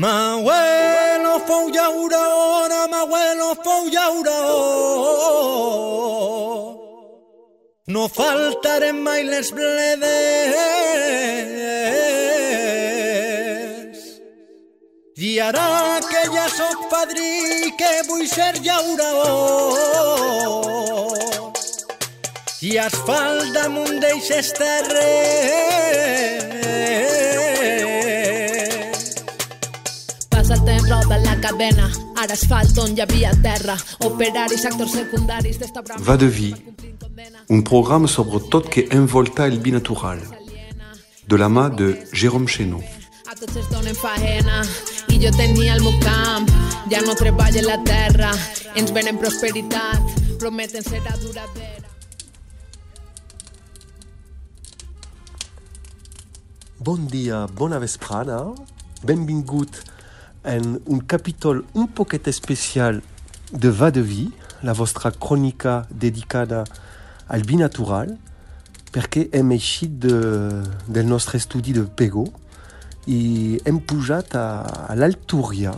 Ma bueno fue ya ahora, ma bueno fue ya No faltarán mailes bledes. Y hará que ya soy padrí, que voy ser ya Y asfalta mundeis esterres. Passa el temps, roda la cadena. Ara asfalt on hi havia terra. Operaris, actors secundaris d'esta brama. Va de vie, un programme sobre tot que envolta el binatural, de la mà de Jérôme Chénaud. A tots es donen faena i jo tenia el meu camp. Ja no treballa la terra, ens venen prosperitat, prometen serà duradera. Bon dia, bona vesprada. Benvingut en un capítol un poquet especial de Va de Vie, la vostra crònica dedicada al binatural, perquè hem eixit de, del nostre estudi de Pego i hem pujat a, a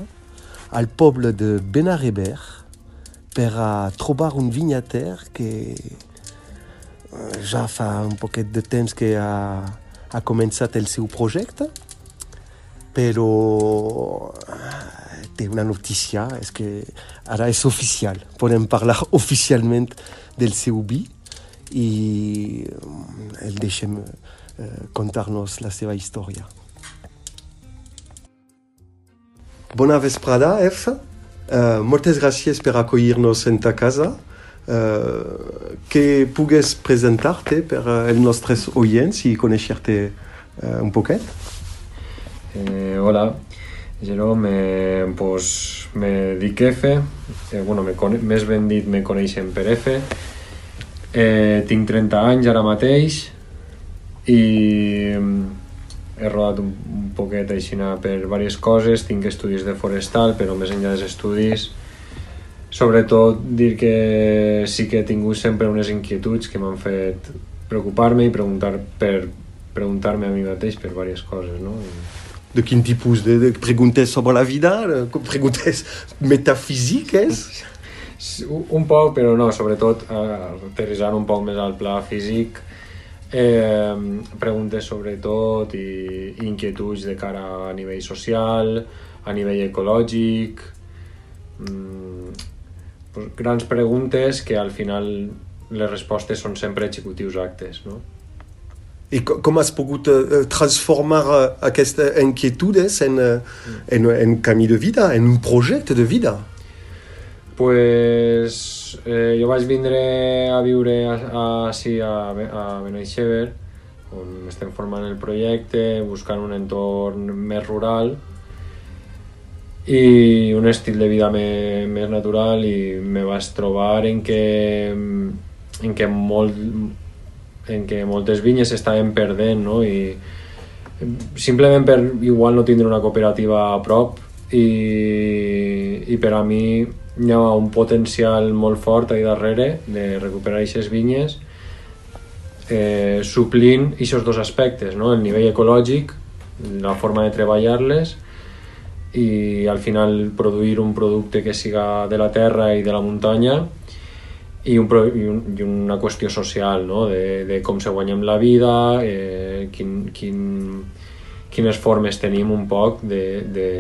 al poble de Benareber, per a trobar un vinyater que eh, ja fa un poquet de temps que ha, ha començat el seu projecte, però eh, té una notícia, és que ara és oficial. Podem parlar oficialment del seu vi i eh, el deixem eh, contar-nos la seva història. Bona vesprada, F. Uh, moltes gràcies per acollir-nos en ta casa. Uh, que pugues presentar-te per uh, els nostres oients i conèixer-te uh, un poquet. Eh, hola, Jerome, eh, pues me dic F, eh, bueno, me més ben dit me coneixen per F, eh, tinc 30 anys ara mateix i mm, he rodat un, un poquet així per diverses coses, tinc estudis de forestal, però més enllà dels estudis, sobretot dir que sí que he tingut sempre unes inquietuds que m'han fet preocupar-me i preguntar per preguntar-me a mi mateix per diverses coses, no? I, De quin tipus de, de preguntes sobre la vida? Preguntes metafísiques? Un poc, però no, sobretot eh, aterrissant un poc més al pla físic, eh, preguntes sobretot i, inquietuds de cara a nivell social, a nivell ecològic, mm, pues, grans preguntes que al final les respostes són sempre executius actes, no? I co- com has pogut eh, transformar eh, aquestes inquietudes en, eh, en, en camí de vida, en un projecte de vida? Pues eh, jo vaig vindre a viure a, a, així a, a Benaixever, on estem formant el projecte, buscant un entorn més rural i un estil de vida me, més natural i me vaig trobar en que, en que, molt, en que moltes vinyes s'estaven perdent no? i simplement per igual no tindre una cooperativa a prop i, i per a mi hi ha un potencial molt fort ahí darrere de recuperar aquestes vinyes eh, suplint aquests dos aspectes, no? el nivell ecològic, la forma de treballar-les i al final produir un producte que siga de la terra i de la muntanya i, un, i, un, i una qüestió social, no? de, de com se guanyem la vida, eh, quin, quin, quines formes tenim un poc de, de,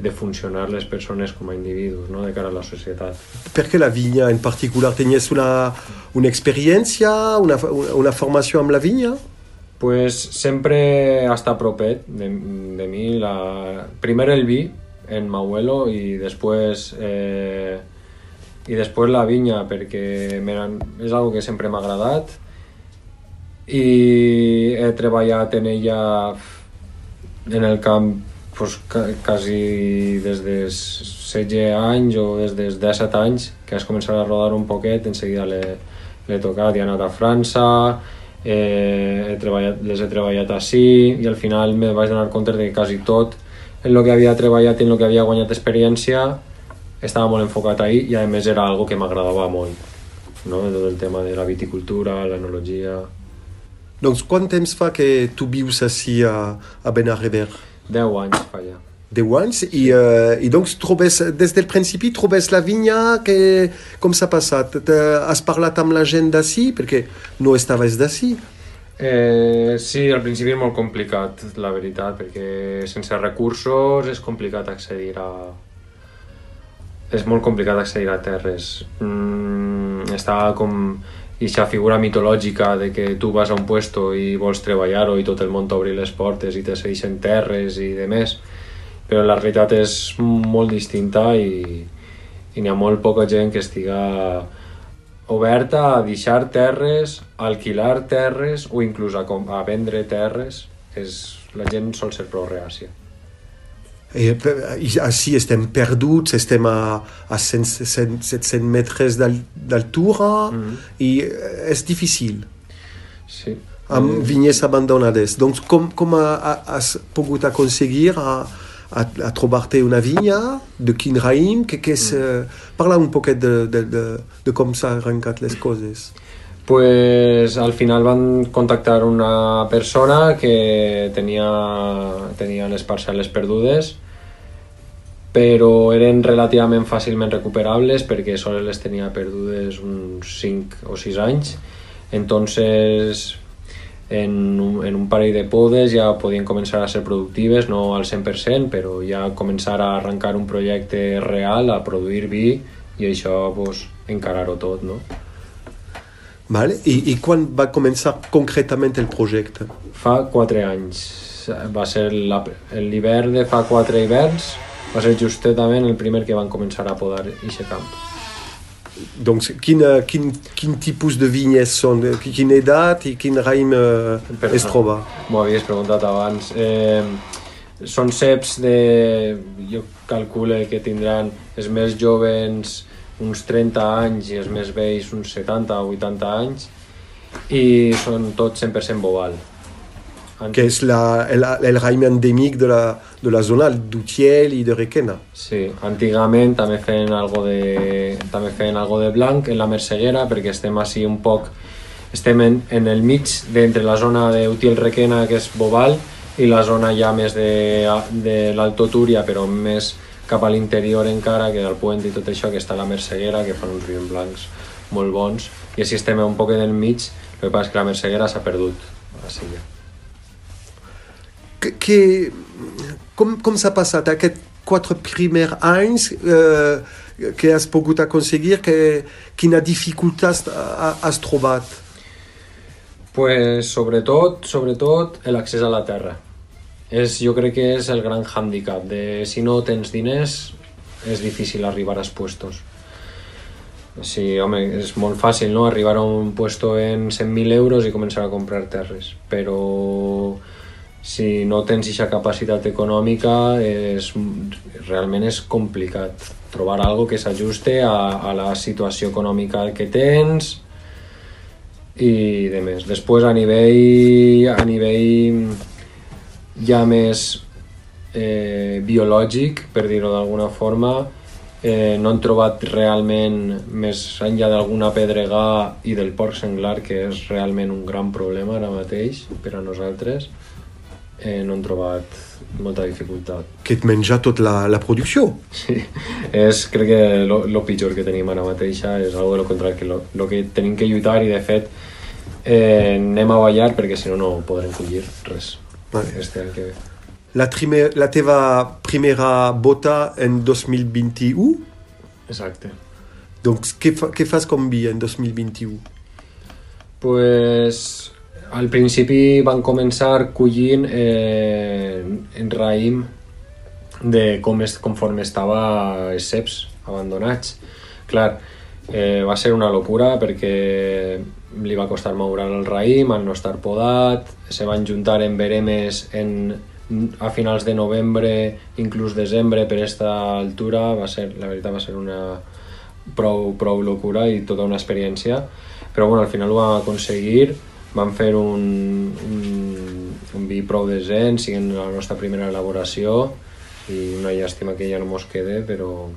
de funcionar les persones com a individus no? de cara a la societat. Perquè la vinya en particular tenies una, una experiència, una, una formació amb la vinya? Pues sempre hasta propet de, de mi. La, primer el vi en Mauelo i després eh, i després la vinya perquè és algo que sempre m'ha agradat. I he treballat en ella en el camp pues, quasi des dels 16 anys o des dels 17 anys que has començat a rodar un poquet, en seguida l'he tocat i he anat a França, eh, he treballat, les he treballat així i al final me vaig donar compte de que quasi tot en el que havia treballat i en el que havia guanyat experiència estava molt enfocat ahí i a més era algo que m'agradava molt no? tot el tema de la viticultura, l'enologia Doncs quant temps fa que tu vius així a, a Benareber? 10 anys fa ja 10 anys i, uh, i doncs trobes, des del principi trobes la vinya que, com s'ha passat? Has parlat amb la gent d'ací? Perquè no estaves d'ací. Eh, sí, al principi és molt complicat, la veritat, perquè sense recursos és complicat accedir a... És molt complicat accedir a terres. Mm, està com aquesta figura mitològica de que tu vas a un puesto i vols treballar-ho i tot el món t'obri les portes i te segueixen terres i de més, però la realitat és molt distinta i, i n'hi ha molt poca gent que estiga oberta a deixar terres, a alquilar terres o inclús a, a vendre terres. És, la gent sol ser prou reàcia. I, i així estem perduts, estem a, a 100, 100, 700 metres d'al- d'altura Mhm. i eh, és difícil Sí. amb vinyes abandonades. Doncs com, com ha, ha- has pogut aconseguir a, a, a trobar-te una vinya, de quin raïm, que, que és... eh, Parla un poquet de, de, de, de com s'ha arrencat les coses. Pues al final van contactar una persona que tenia, tenia les parcel·les perdudes però eren relativament fàcilment recuperables perquè sols les tenia perdudes uns 5 o 6 anys entonces en un, en un parell de podes ja podien començar a ser productives, no al 100%, però ja començar a arrencar un projecte real, a produir vi i això pues, encarar-ho tot, no? Vale? I, I quan va començar concretament el projecte? Fa 4 anys. Va ser l'hivern de fa 4 hiverns, va ser justament el primer que van començar a podar aquest camp. Doncs quin, eh, quin, quin tipus de vinyes són? Quina edat i quin raïm eh, Perdona. es troba? M'ho havies preguntat abans. Eh, són ceps de... Jo calcule que tindran els més joves uns 30 anys i els més vells uns 70 o 80 anys i són tots 100% bobal. que és la, el, el raïm endèmic de la, de la zona d'Utiel i de Requena. Sí, antigament també feien algo de, també feien algo de blanc en la Merceguera perquè estem així un poc estem en, en el mig d'entre la zona d'Utiel Requena que és Bobal i la zona ja més de, de l'Alto Túria però més cap a l'interior encara que del Puent i tot això que està la Merceguera que fan uns vins blancs molt bons i així estem un poc en el mig el que passa és que la Merceguera s'ha perdut a Silla. Que, que, com com s'ha passat aquests quatre primers anys eh, que has pogut aconseguir? Que, quina dificultat ha- has trobat? Pues sobretot, sobretot l'accés a la terra. És, jo crec que és el gran hàndicap de si no tens diners és difícil arribar als puestos. Sí, home, és molt fàcil, no?, arribar a un puesto en 100.000 euros i començar a comprar terres, però si no tens aquesta capacitat econòmica és, realment és complicat trobar algo que s'ajuste a, a la situació econòmica que tens i de més. Després a nivell, a nivell ja més eh, biològic, per dir-ho d'alguna forma, eh, no han trobat realment, més enllà d'alguna pedregà i del porc senglar, que és realment un gran problema ara mateix per a nosaltres, eh, no han trobat molta dificultat. Que et menja tota la, la producció. Sí, és, crec que lo, lo pitjor que tenim ara mateixa és algo de lo contrari, que lo, lo que tenim que lluitar i de fet eh, anem a ballar perquè si no no podrem collir res Vale. este any que ve. La, trime, la teva primera bota en 2021? Exacte. Doncs què, fa, què fas com vi en 2021? Pues al principi van començar collint eh, en raïm de com es, conforme estava els ceps abandonats. Clar, eh, va ser una locura perquè li va costar moure el raïm al no estar podat, se van juntar en veremes en, a finals de novembre, inclús desembre per esta altura, va ser, la veritat va ser una prou, prou locura i tota una experiència, però bueno, al final ho vam aconseguir, vam fer un, un, un vi prou decent, siguent la nostra primera elaboració. I una llàstima que ja no mos quede, però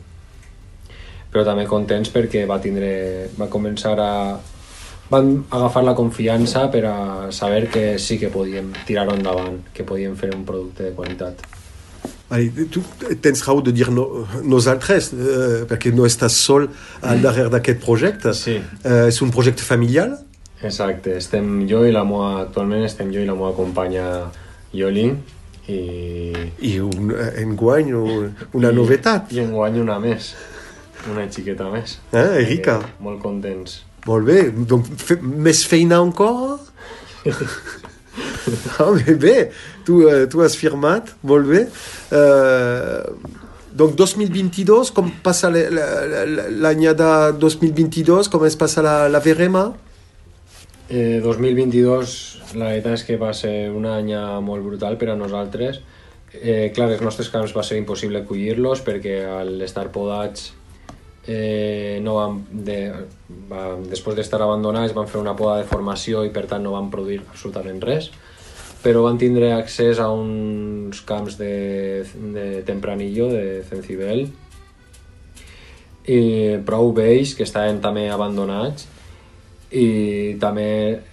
però també contents perquè va tindre va començar a van agafar la confiança per a saber que sí que podíem tirar-ho endavant, que podíem fer un producte de qualitat. tu tens raó de dir no, nosaltres, eh, perquè no estàs sol al darrere d'aquest projecte. Sí. Eh, és un projecte familiar? Exacte, estem jo i la meva, actualment estem jo i la meva companya Yoli i... I un, en guany una I, novetat. I en guany una més, una xiqueta més. Eh, Erika? Eh, molt contents. Molt bé, donc fe, més feina encore? ah, mais bé, tu, uh, tu has firmat, molt bé. Uh, donc 2022, com passa l'anyada 2022, com es passa la, la verema? Eh, 2022, la veritat és que va ser un any molt brutal per a nosaltres. Eh, clar, els nostres camps va ser impossible collir-los perquè al estar podats eh, no van de, va, després d'estar abandonats van fer una poda de formació i per tant no van produir absolutament res però van tindre accés a uns camps de, de Tempranillo, de Cencibel i prou vells que estaven també abandonats i també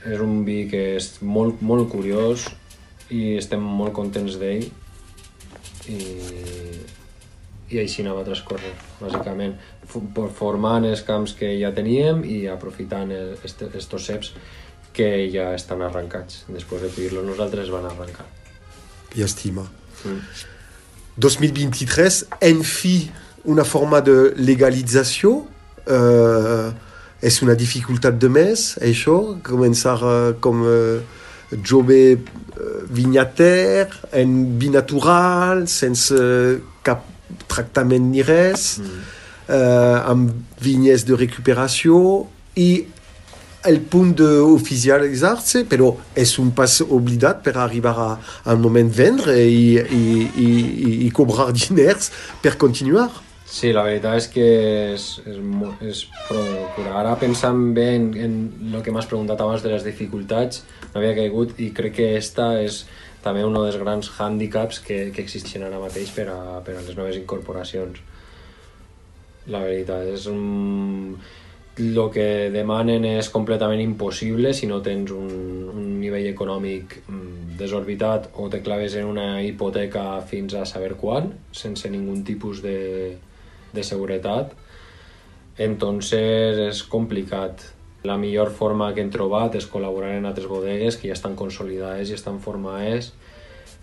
és un vi que és molt, molt curiós i estem molt contents d'ell i, i així anava transcorrer, bàsicament formant els camps que ja teníem i aprofitant estos ceps que ja estan arrancats. Després de collir-los nosaltres van arrencar. Que estima. Mm. 2023, en fi, una forma de legalització. Uh, és una dificultat de més, això? Començar uh, com uh, jove uh, vinyater, en binatural, sense cap tractament ni res. Mm eh, amb vinyes de recuperació i el punt d'oficialitzar-se, però és un pas oblidat per arribar a, a un moment vendre i, i, i, i cobrar diners per continuar. Sí, la veritat és que és, és, és procurar. Ara pensant bé en, en el que m'has preguntat abans de les dificultats, n'havia caigut i crec que esta és també un dels grans hàndicaps que, que existeixen ara mateix per a, per a les noves incorporacions la veritat. És un... El que demanen és completament impossible si no tens un, un nivell econòmic mm, desorbitat o te claves en una hipoteca fins a saber quan, sense ningú tipus de, de seguretat. Entonces és complicat. La millor forma que hem trobat és col·laborar en altres bodegues que ja estan consolidades i estan formades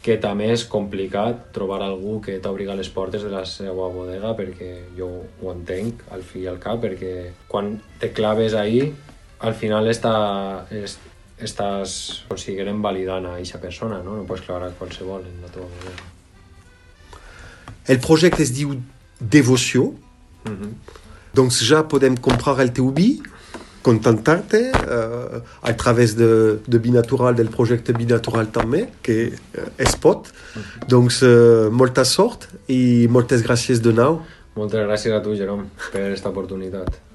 que també és complicat trobar algú que t'obri les portes de la seva bodega perquè jo ho entenc al fi i al cap perquè quan te claves ahí al final està, és, estàs considerant validant a aquesta persona, no? No pots clavar a qualsevol en la teva bodega. El projecte es diu Devoció, mm -hmm. doncs ja podem comprar el teu vi contentarte uh, a través de, de Binatural, del projecte Binatural també, que uh, es pot. Doncs uh, molta sort i moltes gràcies de nou. Moltes gràcies a tu, Jerome, per aquesta oportunitat.